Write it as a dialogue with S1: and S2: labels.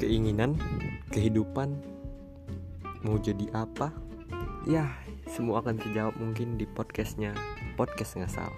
S1: keinginan, kehidupan, mau jadi apa? Ya, semua akan terjawab mungkin di podcastnya podcast ngasal.